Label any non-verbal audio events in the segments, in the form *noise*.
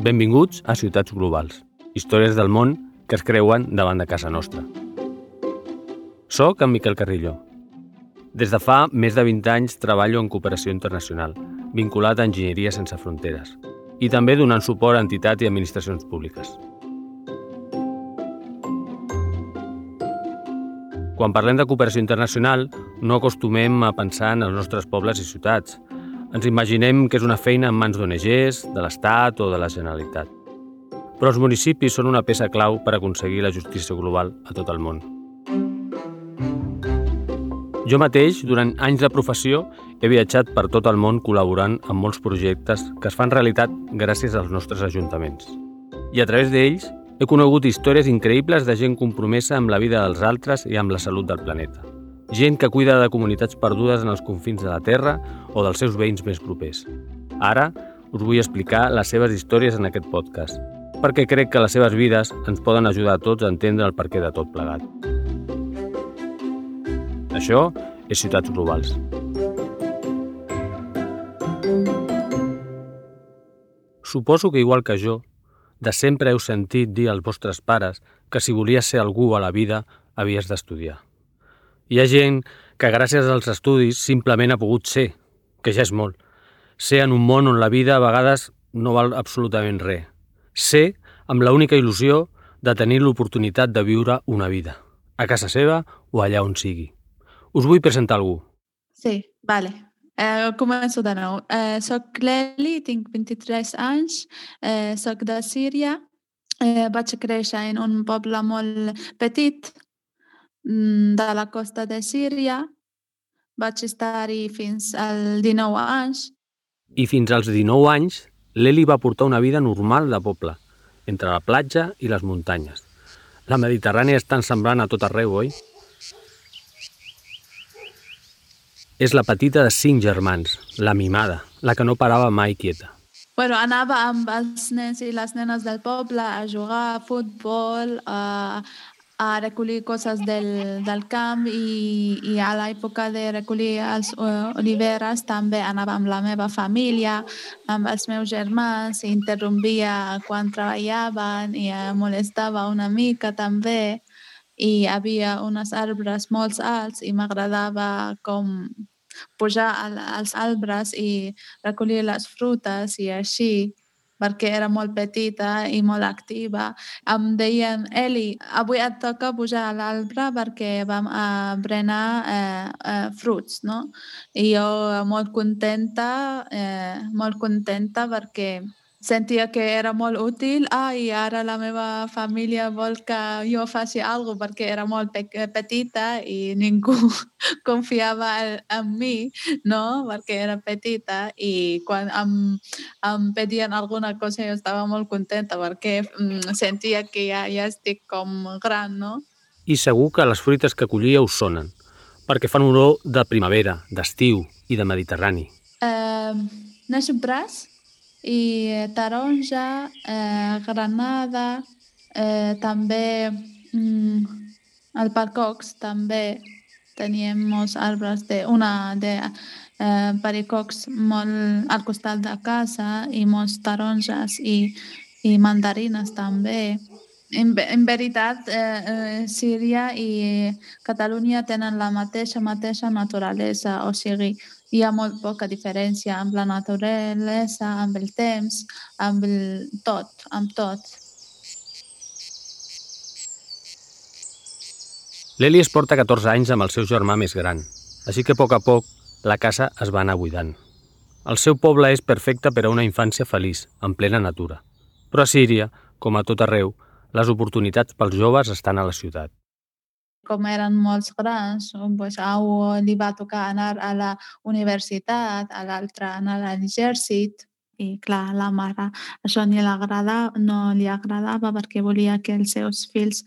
Benvinguts a Ciutats Globals, històries del món que es creuen davant de casa nostra. Soc en Miquel Carrillo. Des de fa més de 20 anys treballo en cooperació internacional, vinculat a Enginyeria Sense Fronteres, i també donant suport a entitats i administracions públiques. Quan parlem de cooperació internacional, no acostumem a pensar en els nostres pobles i ciutats. Ens imaginem que és una feina en mans d'ONGs, de l'Estat o de la Generalitat. Però els municipis són una peça clau per aconseguir la justícia global a tot el món. Jo mateix, durant anys de professió, he viatjat per tot el món col·laborant amb molts projectes que es fan realitat gràcies als nostres ajuntaments. I a través d'ells he conegut històries increïbles de gent compromesa amb la vida dels altres i amb la salut del planeta. Gent que cuida de comunitats perdudes en els confins de la Terra o dels seus veïns més propers. Ara us vull explicar les seves històries en aquest podcast, perquè crec que les seves vides ens poden ajudar a tots a entendre el perquè de tot plegat. Això és Ciutats Globals. Suposo que igual que jo, de sempre heu sentit dir als vostres pares que si volies ser algú a la vida havies d'estudiar. Hi ha gent que gràcies als estudis simplement ha pogut ser, que ja és molt. Ser en un món on la vida a vegades no val absolutament res. Ser amb la única il·lusió de tenir l'oportunitat de viure una vida, a casa seva o allà on sigui. Us vull presentar algú. Sí, vale. Eh, començo de nou. Eh, soc Leli, tinc 23 anys, eh, soc de Síria. Eh, vaig créixer en un poble molt petit de la costa de Síria. Vaig estar-hi fins als 19 anys. I fins als 19 anys, l'Eli va portar una vida normal de poble, entre la platja i les muntanyes. La Mediterrània és tan semblant a tot arreu, oi? És la petita de cinc germans, la mimada, la que no parava mai quieta. Bueno, anava amb els nens i les nenes del poble a jugar a futbol, a, a recollir coses del, del camp i, i a l'època de recollir els uh, oliveres també anava amb la meva família, amb els meus germans, i interrompia quan treballaven i molestava una mica també. I hi havia uns arbres molt alts i m'agradava com pujar als arbres i recollir les frutes i així perquè era molt petita i molt activa. Em deien, Eli, avui et toca pujar a l'arbre perquè vam a berenar eh, eh, fruits, no? I jo molt contenta, eh, molt contenta perquè sentia que era molt útil. Ah, i ara la meva família vol que jo faci alguna cosa perquè era molt pe petita i ningú *laughs* confiava en mi, no? Perquè era petita i quan em, em pedien alguna cosa jo estava molt contenta perquè mm, sentia que ja, ja estic com gran, no? I segur que les fruites que collia us sonen, perquè fan olor de primavera, d'estiu i de mediterrani. Eh, Naix braç i eh, taronja, eh, granada, eh, també mm, el parcocs també teníem molts arbres de, una de eh, paricocs molt al costat de casa i molts taronges i, i mandarines també. En, en veritat, eh, eh, Síria i Catalunya tenen la mateixa mateixa naturalesa, o sigui, hi ha molt poca diferència amb la naturalesa, amb el temps, amb el tot, amb tot. L'Eli es porta 14 anys amb el seu germà més gran, així que a poc a poc la casa es va anar buidant. El seu poble és perfecte per a una infància feliç, en plena natura. Però a Síria, com a tot arreu, les oportunitats pels joves estan a la ciutat com eren molts grans, doncs, a un li va tocar anar a la universitat, a l'altre anar a l'exèrcit, i clar, la mare això ni agrada, no li agradava perquè volia que els seus fills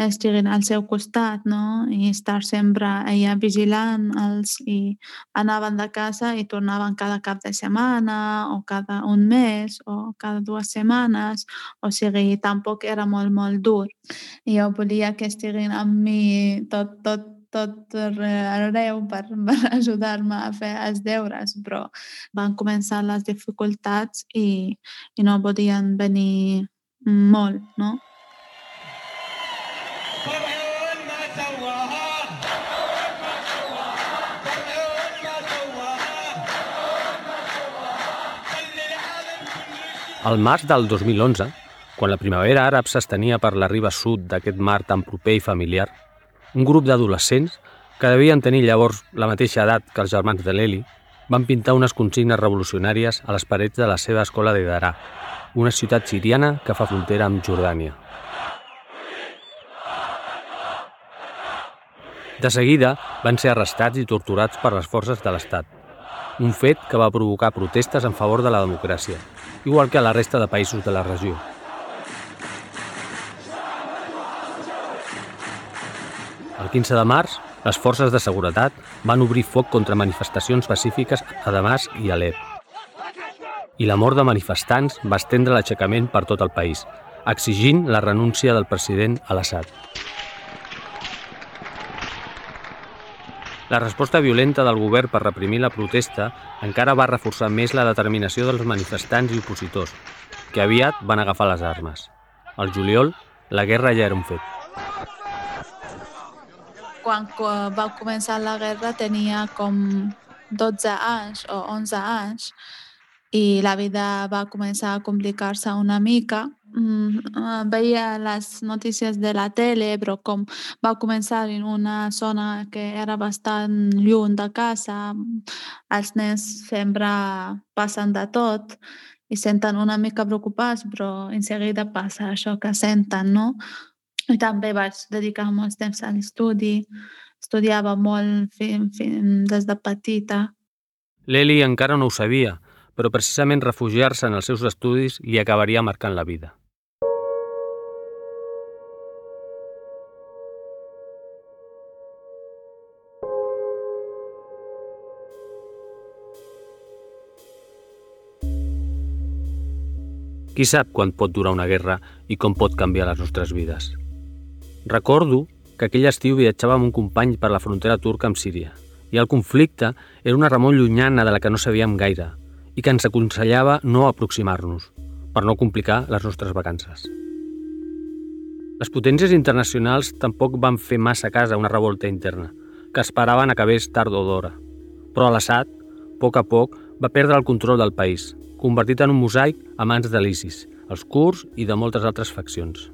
estiguin al seu costat no? i estar sempre ella vigilant els, i anaven de casa i tornaven cada cap de setmana o cada un mes o cada dues setmanes o sigui, tampoc era molt, molt dur. I jo volia que estiguin amb mi tot, tot tot arreu per, *laughs* per ajudar-me a fer els deures, però van començar les dificultats i, i no podien venir molt, no? Al març del 2011, quan la primavera àrab s'estenia per la riba sud d'aquest mar tan proper i familiar, un grup d'adolescents, que devien tenir llavors la mateixa edat que els germans de l'Eli, van pintar unes consignes revolucionàries a les parets de la seva escola de Darà, una ciutat siriana que fa frontera amb Jordània. De seguida van ser arrestats i torturats per les forces de l'Estat, un fet que va provocar protestes en favor de la democràcia, igual que a la resta de països de la regió. El 15 de març, les forces de seguretat van obrir foc contra manifestacions pacífiques a Damasc i Alep. I la mort de manifestants va estendre l'aixecament per tot el país, exigint la renúncia del president Al-Assad. La resposta violenta del govern per reprimir la protesta encara va reforçar més la determinació dels manifestants i opositors, que aviat van agafar les armes. Al juliol, la guerra ja era un fet quan va començar la guerra tenia com 12 anys o 11 anys i la vida va començar a complicar-se una mica. Mm, veia les notícies de la tele, però com va començar en una zona que era bastant lluny de casa, els nens sempre passen de tot i senten una mica preocupats, però en seguida passa això que senten, no? I també vaig dedicar molts temps a l'estudi. Estudiava molt fin, fin, des de petita. L'Eli encara no ho sabia, però precisament refugiar-se en els seus estudis li acabaria marcant la vida. Qui sap quan pot durar una guerra i com pot canviar les nostres vides? Recordo que aquell estiu viatjava amb un company per la frontera turca amb Síria i el conflicte era una remor llunyana de la que no sabíem gaire i que ens aconsellava no aproximar-nos per no complicar les nostres vacances. Les potències internacionals tampoc van fer massa cas a una revolta interna, que esperaven acabés tard o d'hora. Però l'Assad, a poc a poc, va perdre el control del país, convertit en un mosaic a mans de l'ISIS, els kurds i de moltes altres faccions.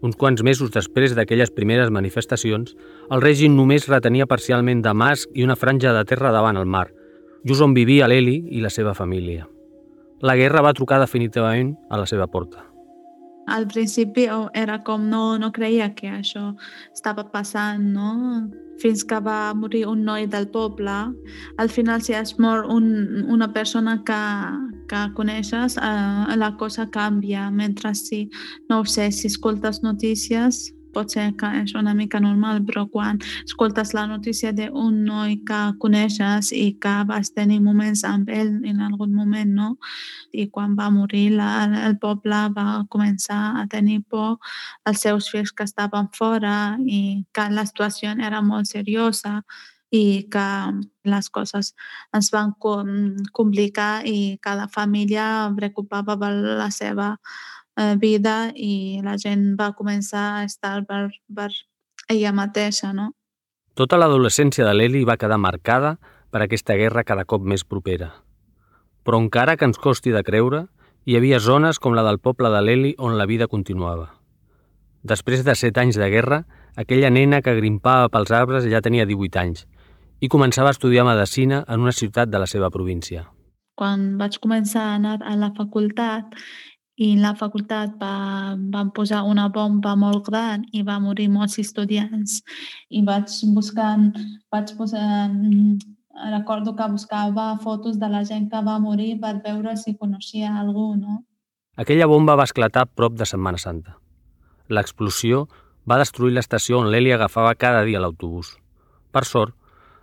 Uns quants mesos després d'aquelles primeres manifestacions, el règim només retenia parcialment Damasc i una franja de terra davant el mar, just on vivia l'Eli i la seva família. La guerra va trucar definitivament a la seva porta. Al principi era com no, no creia que això estava passant, no? Fins que va morir un noi del poble. Al final, si es mor un, una persona que, que coneixes, eh, la cosa canvia, mentre si, no ho sé, si escoltes notícies, pot ser que és una mica normal, però quan escoltes la notícia d'un noi que coneixes i que vas tenir moments amb ell en algun moment, no? I quan va morir la, el poble va començar a tenir por els seus fills que estaven fora i que la situació era molt seriosa i que les coses es van complicar i cada família preocupava per la seva vida i la gent va començar a estar per, per ella mateixa, no? Tota l'adolescència de l'Eli va quedar marcada per aquesta guerra cada cop més propera. Però encara que ens costi de creure, hi havia zones com la del poble de l'Eli on la vida continuava. Després de set anys de guerra, aquella nena que grimpava pels arbres ja tenia 18 anys i començava a estudiar medicina en una ciutat de la seva província. Quan vaig començar a anar a la facultat i la facultat va, van posar una bomba molt gran i va morir molts estudiants i vaig buscant, vaig posar, mm, recordo que buscava fotos de la gent que va morir per veure si coneixia algú, no? Aquella bomba va esclatar prop de Setmana Santa. L'explosió va destruir l'estació on l'Eli agafava cada dia l'autobús. Per sort,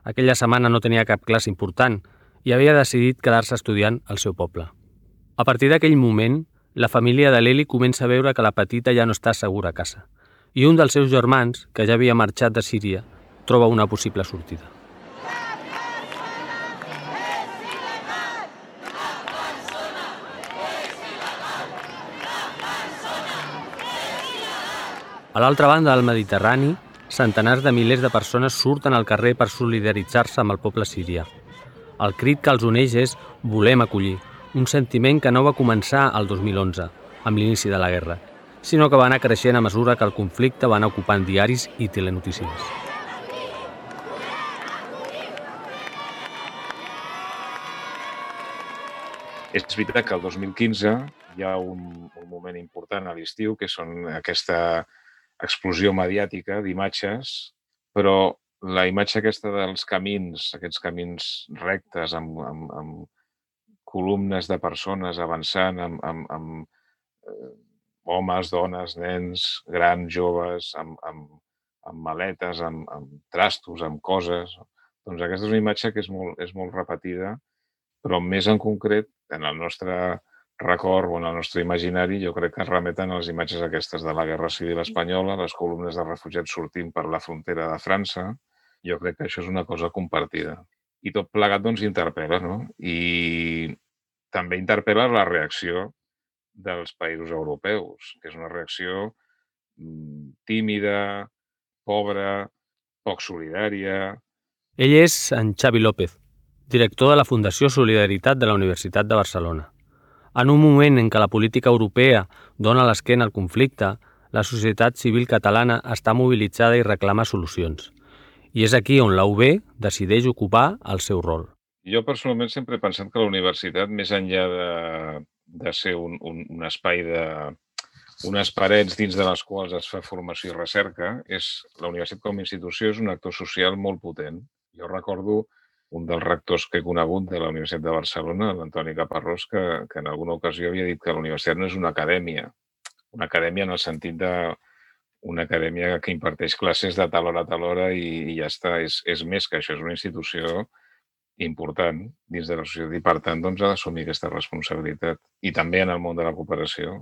aquella setmana no tenia cap classe important i havia decidit quedar-se estudiant al seu poble. A partir d'aquell moment, la família de l'Eli comença a veure que la petita ja no està segura a casa. I un dels seus germans, que ja havia marxat de Síria, troba una possible sortida. A l'altra banda del Mediterrani, centenars de milers de persones surten al carrer per solidaritzar-se amb el poble sirià. El crit que els uneix és «volem acollir», un sentiment que no va començar el 2011, amb l'inici de la guerra, sinó que va anar creixent a mesura que el conflicte va anar ocupant diaris i telenotícies. És veritat que el 2015 hi ha un, un moment important a l'estiu, que són aquesta explosió mediàtica d'imatges, però la imatge aquesta dels camins, aquests camins rectes amb, amb, amb columnes de persones avançant, amb, amb, amb eh, homes, dones, nens, grans, joves, amb, amb, amb maletes, amb, amb trastos, amb coses. Doncs aquesta és una imatge que és molt, és molt repetida, però més en concret, en el nostre record o en el nostre imaginari, jo crec que es remeten a les imatges aquestes de la Guerra Civil Espanyola, les columnes de refugiats sortint per la frontera de França. Jo crec que això és una cosa compartida. I tot plegat, doncs, interpel·la, no? I també interpel·la la reacció dels països europeus, que és una reacció mm, tímida, pobra, poc solidària. Ell és en Xavi López, director de la Fundació Solidaritat de la Universitat de Barcelona. En un moment en què la política europea dona l'esquena al conflicte, la societat civil catalana està mobilitzada i reclama solucions. I és aquí on la UB decideix ocupar el seu rol. Jo personalment sempre he pensat que la universitat, més enllà de, de ser un, un, un espai de, unes parets dins de les quals es fa formació i recerca, és la universitat com a institució és un actor social molt potent. Jo recordo un dels rectors que he conegut de la Universitat de Barcelona, l'Antoni Caparrós, que, que en alguna ocasió havia dit que la universitat no és una acadèmia, una acadèmia en el sentit de una acadèmia que imparteix classes de tal hora a tal hora i, i ja està. És, és més que això, és una institució important dins de la societat i, per tant, doncs, ha d'assumir aquesta responsabilitat. I també en el món de la cooperació.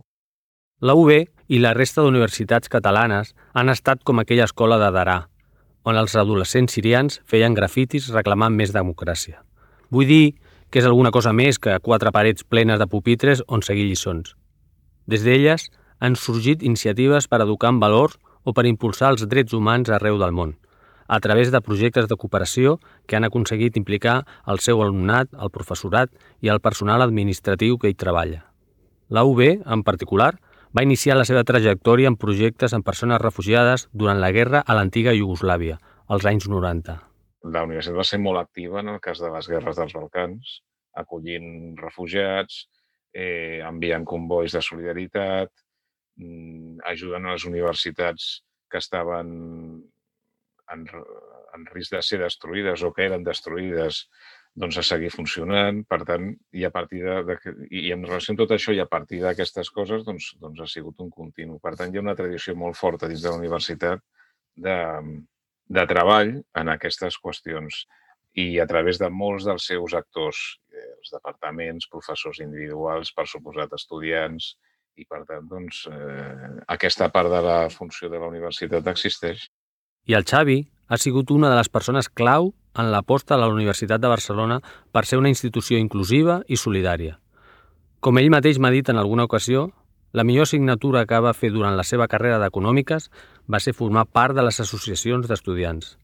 La UB i la resta d'universitats catalanes han estat com aquella escola de Darà, on els adolescents sirians feien grafitis reclamant més democràcia. Vull dir que és alguna cosa més que quatre parets plenes de pupitres on seguir lliçons. Des d'elles han sorgit iniciatives per educar en valors o per impulsar els drets humans arreu del món, a través de projectes de cooperació que han aconseguit implicar el seu alumnat, el professorat i el personal administratiu que hi treballa. La UB, en particular, va iniciar la seva trajectòria en projectes amb persones refugiades durant la guerra a l'antiga Iugoslàvia, als anys 90. La universitat va ser molt activa en el cas de les guerres dels Balcans, acollint refugiats, eh, enviant convois de solidaritat, mm, ajudant a les universitats que estaven en, en risc de ser destruïdes o que eren destruïdes doncs, a seguir funcionant. Per tant, i a partir de, de, i en relació amb tot això i a partir d'aquestes coses, doncs, doncs ha sigut un continu. Per tant, hi ha una tradició molt forta dins de la universitat de, de treball en aquestes qüestions i a través de molts dels seus actors, eh, els departaments, professors individuals, per suposat estudiants, i per tant, doncs, eh, aquesta part de la funció de la universitat existeix. I el Xavi ha sigut una de les persones clau en l'aposta a la Universitat de Barcelona per ser una institució inclusiva i solidària. Com ell mateix m'ha dit en alguna ocasió, la millor assignatura que va fer durant la seva carrera d'econòmiques va ser formar part de les associacions d'estudiants.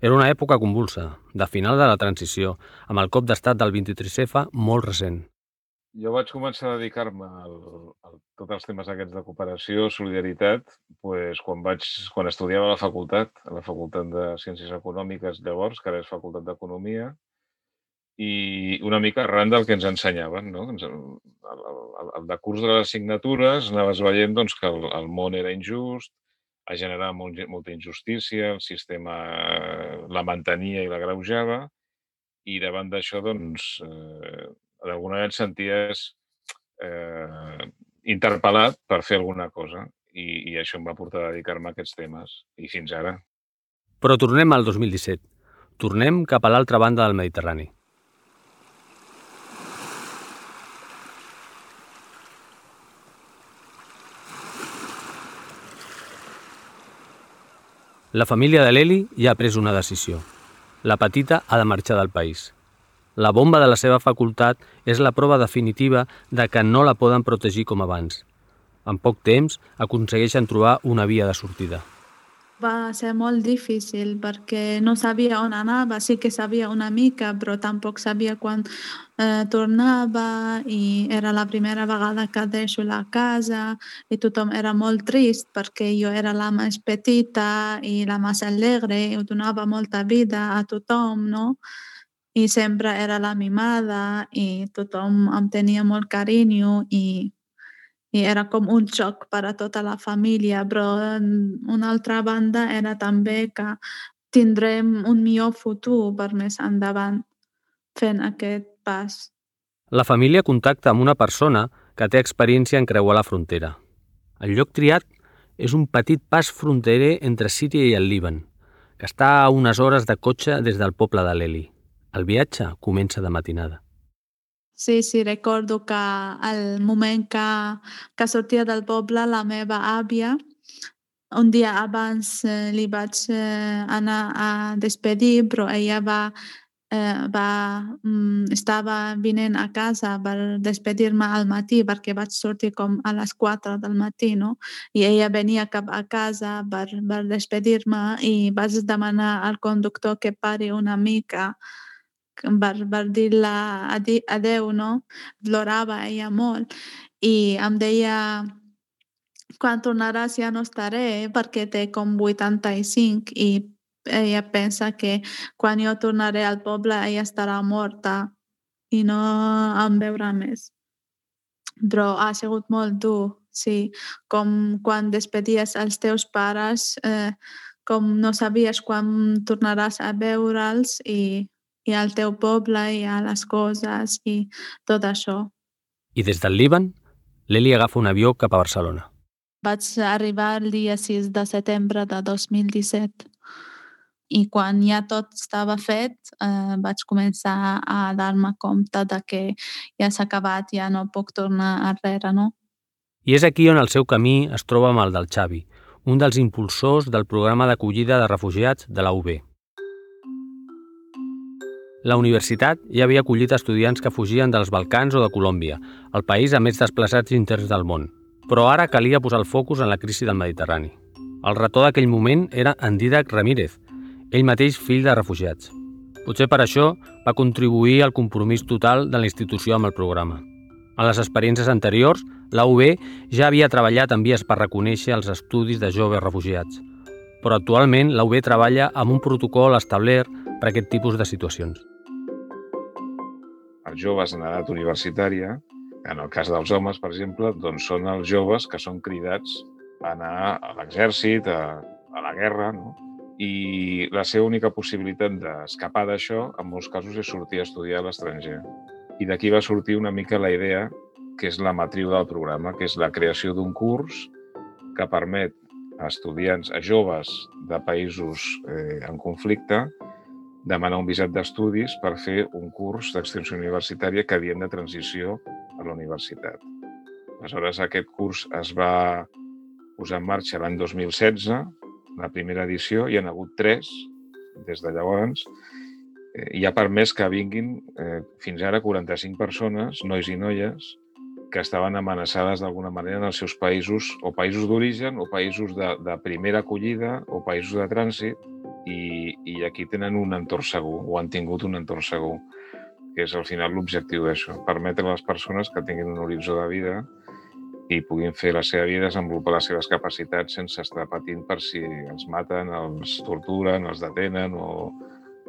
Era una època convulsa, de final de la transició, amb el cop d'estat del 23F molt recent. Jo vaig començar a dedicar-me a tots els temes aquests de cooperació, solidaritat, pues, quan, vaig, quan estudiava a la facultat, a la Facultat de Ciències Econòmiques llavors, que ara és Facultat d'Economia, i una mica arran del que ens ensenyaven. No? El, el, el decurs de les assignatures anaves veient doncs, que el, el món era injust, a generar molt, molta injustícia, el sistema la mantenia i la greujava, i davant d'això doncs, eh, d'alguna manera et senties eh, interpel·lat per fer alguna cosa i, i això em va portar a dedicar-me a aquests temes i fins ara. Però tornem al 2017. Tornem cap a l'altra banda del Mediterrani. La família de l'Eli ja ha pres una decisió. La petita ha de marxar del país. La bomba de la seva facultat és la prova definitiva de que no la poden protegir com abans. En poc temps aconsegueixen trobar una via de sortida va ser molt difícil perquè no sabia on anava, sí que sabia una mica, però tampoc sabia quan eh, tornava i era la primera vegada que deixo la casa i tothom era molt trist perquè jo era la més petita i la més alegre i donava molta vida a tothom, no? I sempre era la mimada i tothom em tenia molt carinyo i i era com un xoc per a tota la família, però una altra banda era també que tindrem un millor futur per més endavant fent aquest pas. La família contacta amb una persona que té experiència en creuar la frontera. El lloc triat és un petit pas fronterer entre Síria i el Líban, que està a unes hores de cotxe des del poble de l'Eli. El viatge comença de matinada. Sí, sí, recordo que al moment que, que sortia del poble la meva àvia, un dia abans eh, li vaig eh, anar a despedir, però ella va, eh, va, mm, estava vinent a casa per despedir-me al matí perquè vaig sortir com a les 4 del matí, no? I ella venia cap a casa per, per despedir-me i vaig demanar al conductor que pari una mica per, per dir-la adeu, no? Plorava ella molt i em deia quan tornaràs ja no estaré perquè té com 85 i ella pensa que quan jo tornaré al poble ella estarà morta i no em veurà més. Però ha sigut molt dur, sí. Com quan despedies els teus pares, eh, com no sabies quan tornaràs a veure'ls i i al teu poble i a les coses i tot això. I des del Líban, l'Eli agafa un avió cap a Barcelona. Vaig arribar el dia 6 de setembre de 2017 i quan ja tot estava fet eh, vaig començar a dar-me compte de que ja s'ha acabat, ja no puc tornar arrere, no? I és aquí on el seu camí es troba amb el del Xavi, un dels impulsors del programa d'acollida de refugiats de la UB. La universitat ja havia acollit estudiants que fugien dels Balcans o de Colòmbia, el país amb més desplaçats interns del món. Però ara calia posar el focus en la crisi del Mediterrani. El retor d'aquell moment era en Didac Ramírez, ell mateix fill de refugiats. Potser per això va contribuir al compromís total de la institució amb el programa. En les experiències anteriors, la UB ja havia treballat en vies per reconèixer els estudis de joves refugiats, però actualment la UB treballa amb un protocol establert per a aquest tipus de situacions. Els joves en edat universitària, en el cas dels homes, per exemple, doncs són els joves que són cridats a anar a l'exèrcit, a, a la guerra, no? i la seva única possibilitat d'escapar d'això, en molts casos, és sortir a estudiar a l'estranger. I d'aquí va sortir una mica la idea que és la matriu del programa, que és la creació d'un curs que permet a estudiants, a joves de països eh, en conflicte, demanar un visat d'estudis per fer un curs d'extensió universitària que havien de transició a la universitat. Aleshores, aquest curs es va posar en marxa l'any 2016, la primera edició, hi han hagut tres des de llavors, eh, i ha permès que vinguin eh, fins ara 45 persones, nois i noies, que estaven amenaçades d'alguna manera en els seus països, o països d'origen, o països de, de primera acollida, o països de trànsit, i, i aquí tenen un entorn segur, o han tingut un entorn segur, que és al final l'objectiu d'això, permetre a les persones que tinguin un horitzó de vida i puguin fer la seva vida, desenvolupar les seves capacitats sense estar patint per si els maten, els torturen, els detenen o,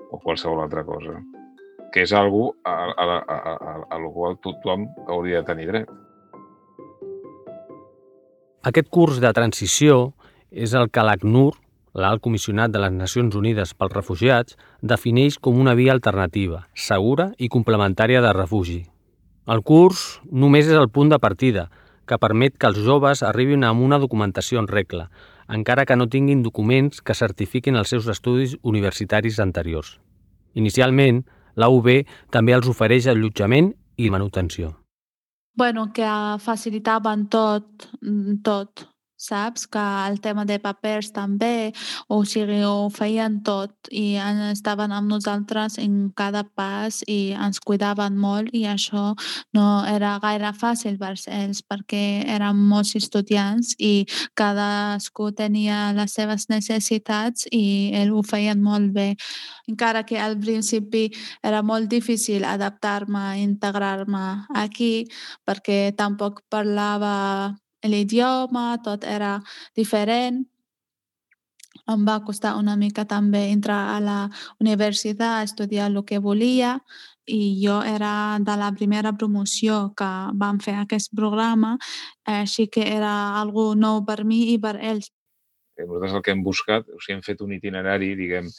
o qualsevol altra cosa. Que és algú a, a, a, a, a la qual tothom hauria de tenir dret. Aquest curs de transició és el que l'ACNUR, l'alt comissionat de les Nacions Unides pels Refugiats defineix com una via alternativa, segura i complementària de refugi. El curs només és el punt de partida, que permet que els joves arribin amb una documentació en regla, encara que no tinguin documents que certifiquin els seus estudis universitaris anteriors. Inicialment, la UB també els ofereix allotjament i manutenció. Bueno, que facilitaven tot, tot saps? Que el tema de papers també, o sigui, ho feien tot i estaven amb nosaltres en cada pas i ens cuidaven molt i això no era gaire fàcil per ells perquè érem molts estudiants i cadascú tenia les seves necessitats i ells ho feien molt bé. Encara que al principi era molt difícil adaptar-me, integrar-me aquí perquè tampoc parlava l'idioma, tot era diferent. Em va costar una mica també entrar a la universitat, estudiar el que volia i jo era de la primera promoció que vam fer aquest programa, així que era algo nou per mi i per ells. Eh, nosaltres el que hem buscat, o sigui, hem fet un itinerari, diguem,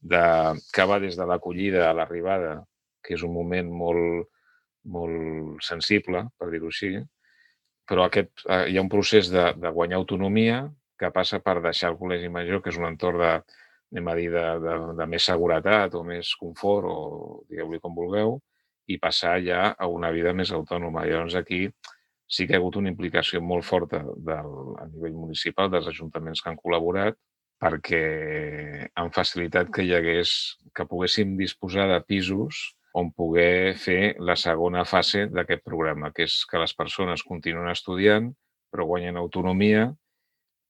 de, que va des de l'acollida a l'arribada, que és un moment molt, molt sensible, per dir-ho així, però aquest, eh, hi ha un procés de, de guanyar autonomia que passa per deixar el col·legi major, que és un entorn de, anem a dir, de, de, de més seguretat o més confort, o digueu-li com vulgueu, i passar ja a una vida més autònoma. Llavors aquí sí que hi ha hagut una implicació molt forta del, a nivell municipal dels ajuntaments que han col·laborat perquè han facilitat que hi hagués, que poguéssim disposar de pisos on poder fer la segona fase d'aquest programa, que és que les persones continuen estudiant, però guanyen autonomia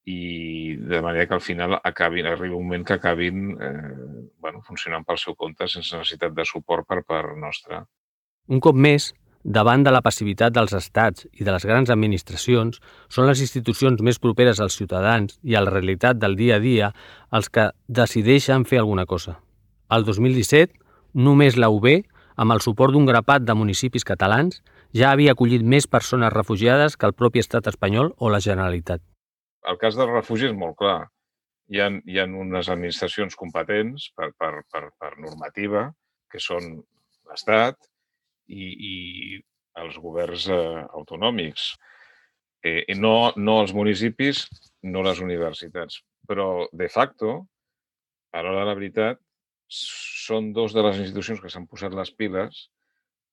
i de manera que al final acabin, arriba un moment que acabin eh, bueno, funcionant pel seu compte sense necessitat de suport per part nostra. Un cop més, davant de la passivitat dels estats i de les grans administracions, són les institucions més properes als ciutadans i a la realitat del dia a dia els que decideixen fer alguna cosa. El 2017, només la UB, amb el suport d'un grapat de municipis catalans, ja havia acollit més persones refugiades que el propi estat espanyol o la Generalitat. El cas del refugi és molt clar. Hi ha, hi ha unes administracions competents per, per, per, per normativa, que són l'Estat i, i els governs eh, autonòmics. Eh, no, no els municipis, no les universitats. Però, de facto, a l'hora de la veritat, són dos de les institucions que s'han posat les piles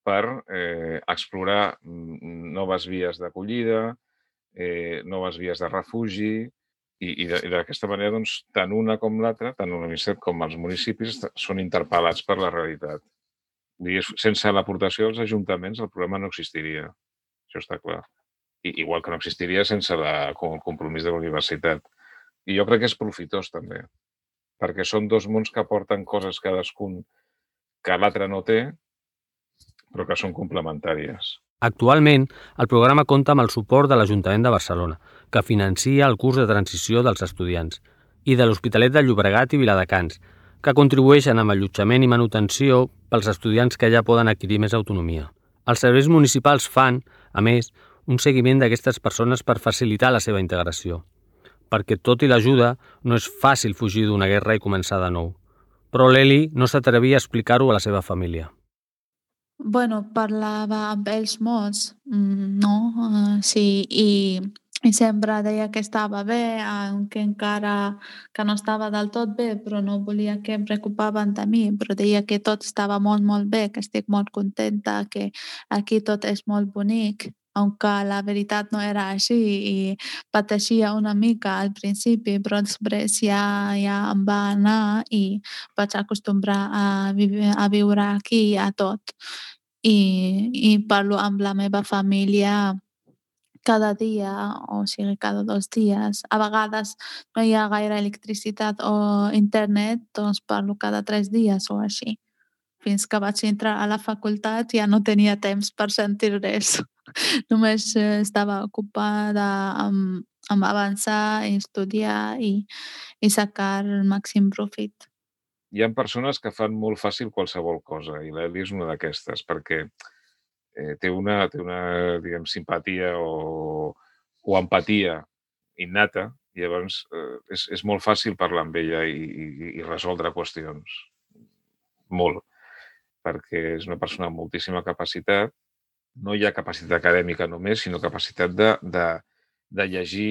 per eh, explorar noves vies d'acollida, eh, noves vies de refugi, i, i d'aquesta manera, doncs, tant una com l'altra, tant l'universitat com els municipis, són interpel·lats per la realitat. Digues, sense l'aportació dels ajuntaments, el problema no existiria. Això està clar. I, igual que no existiria sense la, el compromís de la universitat. I jo crec que és profitós, també perquè són dos mons que aporten coses cadascun que l'altre no té, però que són complementàries. Actualment, el programa compta amb el suport de l'Ajuntament de Barcelona, que financia el curs de transició dels estudiants, i de l'Hospitalet de Llobregat i Viladecans, que contribueixen amb allotjament i manutenció pels estudiants que ja poden adquirir més autonomia. Els serveis municipals fan, a més, un seguiment d'aquestes persones per facilitar la seva integració perquè tot i l'ajuda no és fàcil fugir d'una guerra i començar de nou. Però l'Eli no s'atrevia a explicar-ho a la seva família. Bueno, parlava amb ells molts, mm, no? Uh, sí, i, i sempre deia que estava bé, que encara que no estava del tot bé, però no volia que em preocupaven de mi, però deia que tot estava molt, molt bé, que estic molt contenta, que aquí tot és molt bonic aunque la veritat no era així i pateixia una mica al principi, però després ja, ja em va anar i vaig acostumbrar a, viure, a viure aquí a tot. I, I parlo amb la meva família cada dia, o sigui, cada dos dies. A vegades no hi ha gaire electricitat o internet, doncs parlo cada tres dies o així. Fins que vaig entrar a la facultat ja no tenia temps per sentir res. *laughs* Només eh, estava ocupada amb, amb avançar, estudiar i, i sacar el màxim profit. Hi ha persones que fan molt fàcil qualsevol cosa i l'Eli és una d'aquestes perquè eh, té una, té una diguem, simpatia o, o empatia innata i llavors eh, és, és molt fàcil parlar amb ella i, i, i resoldre qüestions. Molt. Perquè és una persona amb moltíssima capacitat no hi ha capacitat acadèmica només, sinó capacitat de, de, de llegir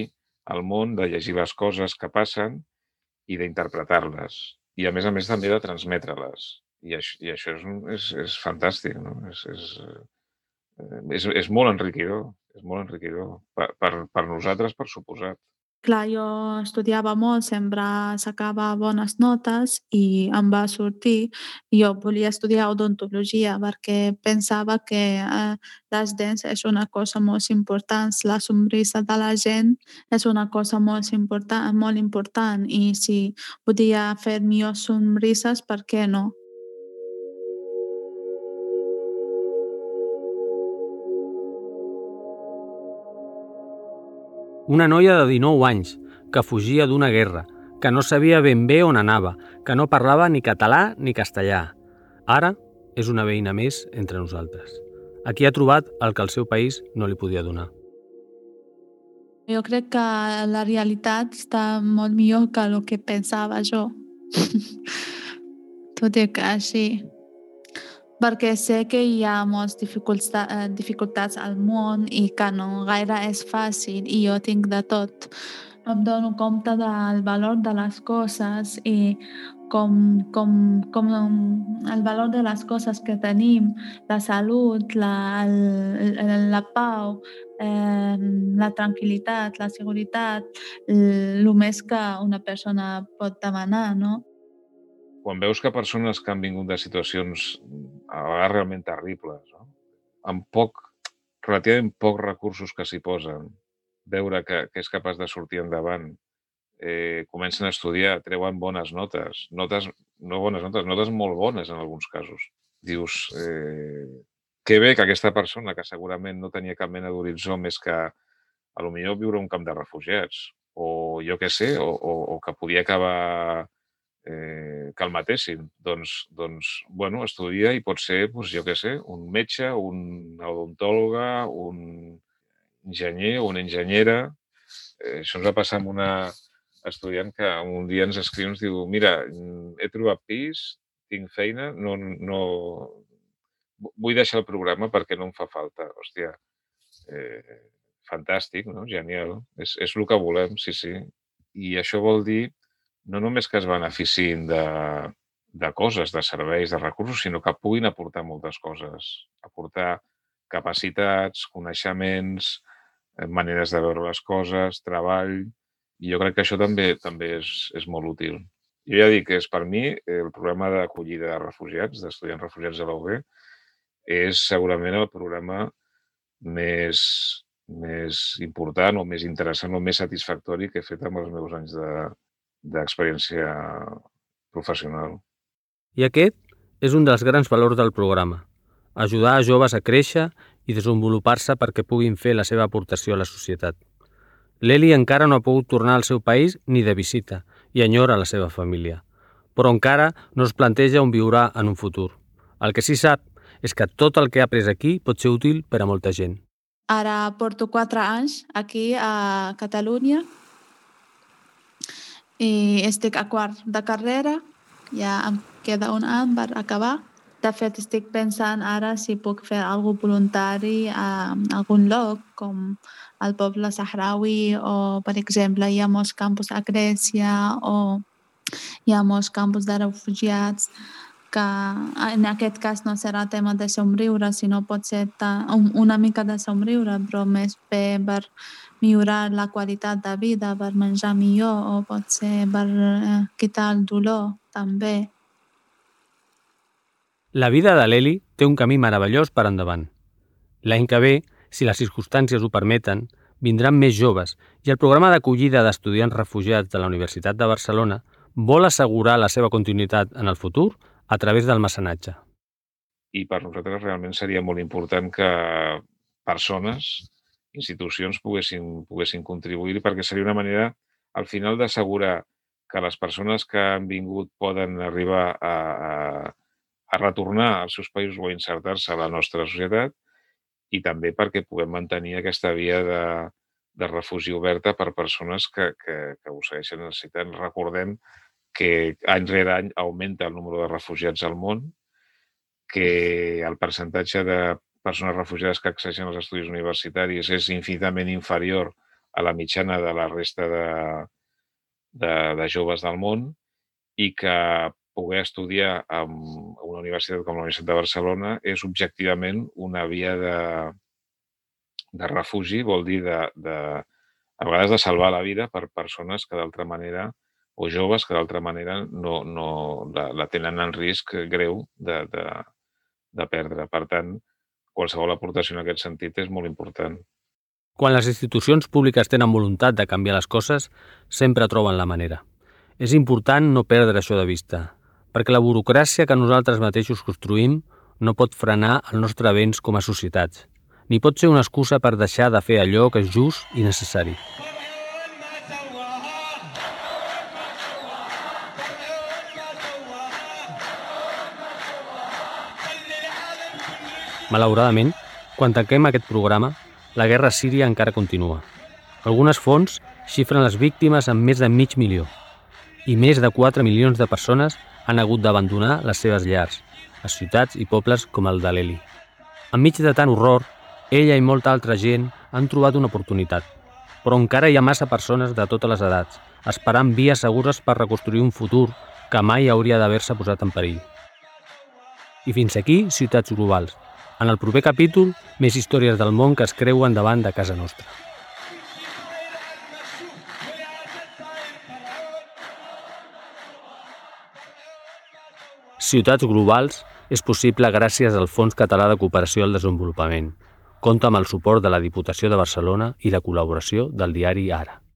el món, de llegir les coses que passen i d'interpretar-les. I, a més a més, també de transmetre-les. I, això, i això és, és, és fantàstic, no? És, és, eh, és, és molt enriquidor, és molt enriquidor. Per, per, per nosaltres, per suposat. Clar, jo estudiava molt, sempre sacava bones notes i em va sortir. Jo volia estudiar odontologia perquè pensava que eh, les dents és una cosa molt important, la somrisa de la gent és una cosa molt important, molt important i si podia fer millors somrises, per què no? Una noia de 19 anys, que fugia d'una guerra, que no sabia ben bé on anava, que no parlava ni català ni castellà. Ara és una veïna més entre nosaltres. Aquí ha trobat el que el seu país no li podia donar. Jo crec que la realitat està molt millor que el que pensava jo. *laughs* Tot i que així perquè sé que hi ha moltes dificultats, eh, dificultats al món i que no gaire és fàcil i jo tinc de tot. Em dono compte del valor de les coses i com, com, com el valor de les coses que tenim, la salut, la, el, la pau, eh, la tranquil·litat, la seguretat, el més que una persona pot demanar, no? Quan veus que persones que han vingut de situacions a vegades realment terribles, no? amb poc, relativament pocs recursos que s'hi posen, veure que, que és capaç de sortir endavant, eh, comencen a estudiar, treuen bones notes, notes, no bones notes, notes molt bones en alguns casos. Dius, eh, que bé que aquesta persona, que segurament no tenia cap mena d'horitzó més que a lo millor viure un camp de refugiats, o jo què sé, o, o, o que podia acabar eh, que el matessin. Doncs, doncs, bueno, estudia i pot ser, doncs, jo què sé, un metge, un odontòloga, un enginyer una enginyera. Eh, això ens va passar amb una estudiant que un dia ens escriu, ens diu, mira, he trobat pis, tinc feina, no, no... vull deixar el programa perquè no em fa falta. Hòstia, eh, fantàstic, no? Genial. És, és el que volem, sí, sí. I això vol dir no només que es beneficin de, de coses, de serveis, de recursos, sinó que puguin aportar moltes coses. Aportar capacitats, coneixements, eh, maneres de veure les coses, treball... I jo crec que això també també és, és molt útil. Jo ja dic que és per mi el programa d'acollida de refugiats, d'estudiants refugiats de la UB, és segurament el programa més, més important o més interessant o més satisfactori que he fet amb els meus anys de, d'experiència professional. I aquest és un dels grans valors del programa, ajudar a joves a créixer i desenvolupar-se perquè puguin fer la seva aportació a la societat. L'Eli encara no ha pogut tornar al seu país ni de visita i enyora la seva família, però encara no es planteja on viurà en un futur. El que sí sap és que tot el que ha après aquí pot ser útil per a molta gent. Ara porto quatre anys aquí a Catalunya i estic a quart de carrera, ja em queda un any per acabar. De fet, estic pensant ara si puc fer alguna voluntari a algun lloc, com el poble sahraui o, per exemple, hi ha molts campus a Grècia o hi ha molts campus de refugiats que en aquest cas no serà tema de somriure, sinó pot ser una mica de somriure, però més bé per millorar la qualitat de vida, per menjar millor o pot ser per eh, quitar el dolor també. La vida de l'Eli té un camí meravellós per endavant. L'any que ve, si les circumstàncies ho permeten, vindran més joves i el programa d'acollida d'estudiants refugiats de la Universitat de Barcelona vol assegurar la seva continuïtat en el futur a través del mecenatge. I per nosaltres realment seria molt important que persones institucions poguessin, poguessin contribuir perquè seria una manera, al final, d'assegurar que les persones que han vingut poden arribar a, a, a retornar als seus països o a insertar-se a la nostra societat i també perquè puguem mantenir aquesta via de, de refugi oberta per persones que, que, que ho segueixen necessitant. Recordem que any rere any augmenta el número de refugiats al món, que el percentatge de persones refugiades que accedeixen als estudis universitaris és infinitament inferior a la mitjana de la resta de, de, de joves del món i que poder estudiar en una universitat com la Universitat de Barcelona és objectivament una via de, de refugi, vol dir de, de a vegades de salvar la vida per persones que d'altra manera o joves que d'altra manera no, no la, la tenen en risc greu de, de, de perdre. Per tant, qualsevol aportació en aquest sentit és molt important. Quan les institucions públiques tenen voluntat de canviar les coses, sempre troben la manera. És important no perdre això de vista, perquè la burocràcia que nosaltres mateixos construïm no pot frenar el nostre avenç com a societats, ni pot ser una excusa per deixar de fer allò que és just i necessari. Malauradament, quan tanquem aquest programa, la guerra Síria encara continua. Algunes fonts xifren les víctimes en més de mig milió i més de 4 milions de persones han hagut d'abandonar les seves llars, a ciutats i pobles com el d'Aleli. Enmig de tant horror, ella i molta altra gent han trobat una oportunitat, però encara hi ha massa persones de totes les edats esperant vies segures per reconstruir un futur que mai hauria d'haver-se posat en perill. I fins aquí, Ciutats Globals, en el proper capítol, més històries del món que es creuen davant de casa nostra. Ciutats Globals és possible gràcies al Fons Català de Cooperació al Desenvolupament. Compta amb el suport de la Diputació de Barcelona i la col·laboració del diari Ara.